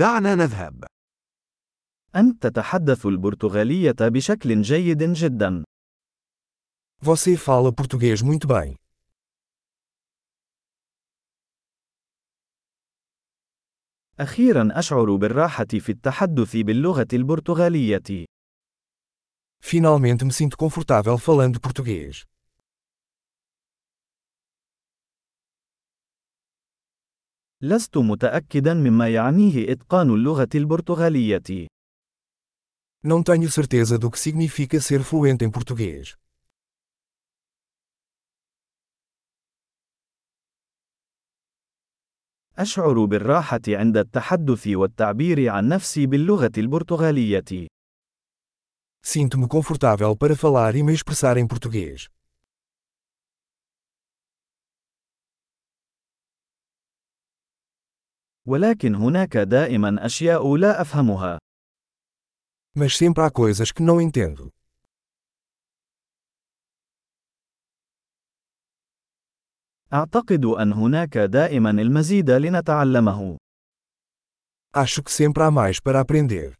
دعنا نذهب. أنت تتحدث البرتغالية بشكل جيد جدا. Você fala português muito bem. أخيرا أشعر بالراحة في التحدث باللغة البرتغالية. Finalmente me sinto confortável falando português. لست متأكدا مما يعنيه إتقان اللغة البرتغالية. Não tenho certeza do que significa ser fluente em português. أشعر بالراحة عند التحدث والتعبير عن نفسي باللغة البرتغالية. Sinto-me confortável para falar e me expressar em português. ولكن هناك دائما أشياء لا أفهمها. Mas sempre há coisas que não entendo. أعتقد أن هناك دائما المزيد لنتعلمه. Acho que sempre há mais para aprender.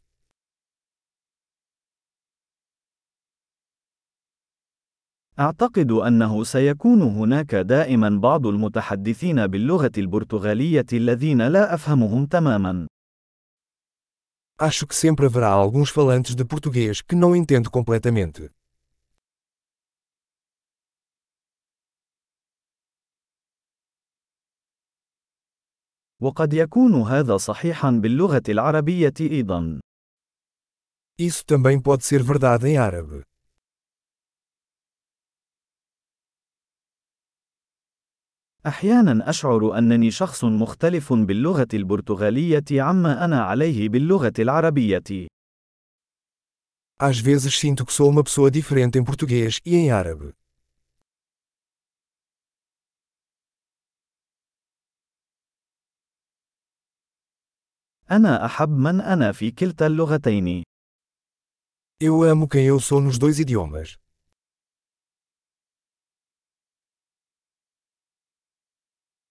أعتقد أنه سيكون هناك دائما بعض المتحدثين باللغة البرتغالية الذين لا أفهمهم تماما. Acho que sempre haverá alguns falantes de português que não entendo completamente. وقد يكون هذا صحيحا باللغة العربية أيضا. Isso também pode ser verdade em árabe. أحيانا أشعر أنني شخص مختلف باللغة البرتغالية عما أنا عليه باللغة العربية. Às vezes sinto que sou uma pessoa diferente em português e em árabe. أنا أحب من أنا في كلتا اللغتين. Eu amo quem eu sou nos dois idiomas.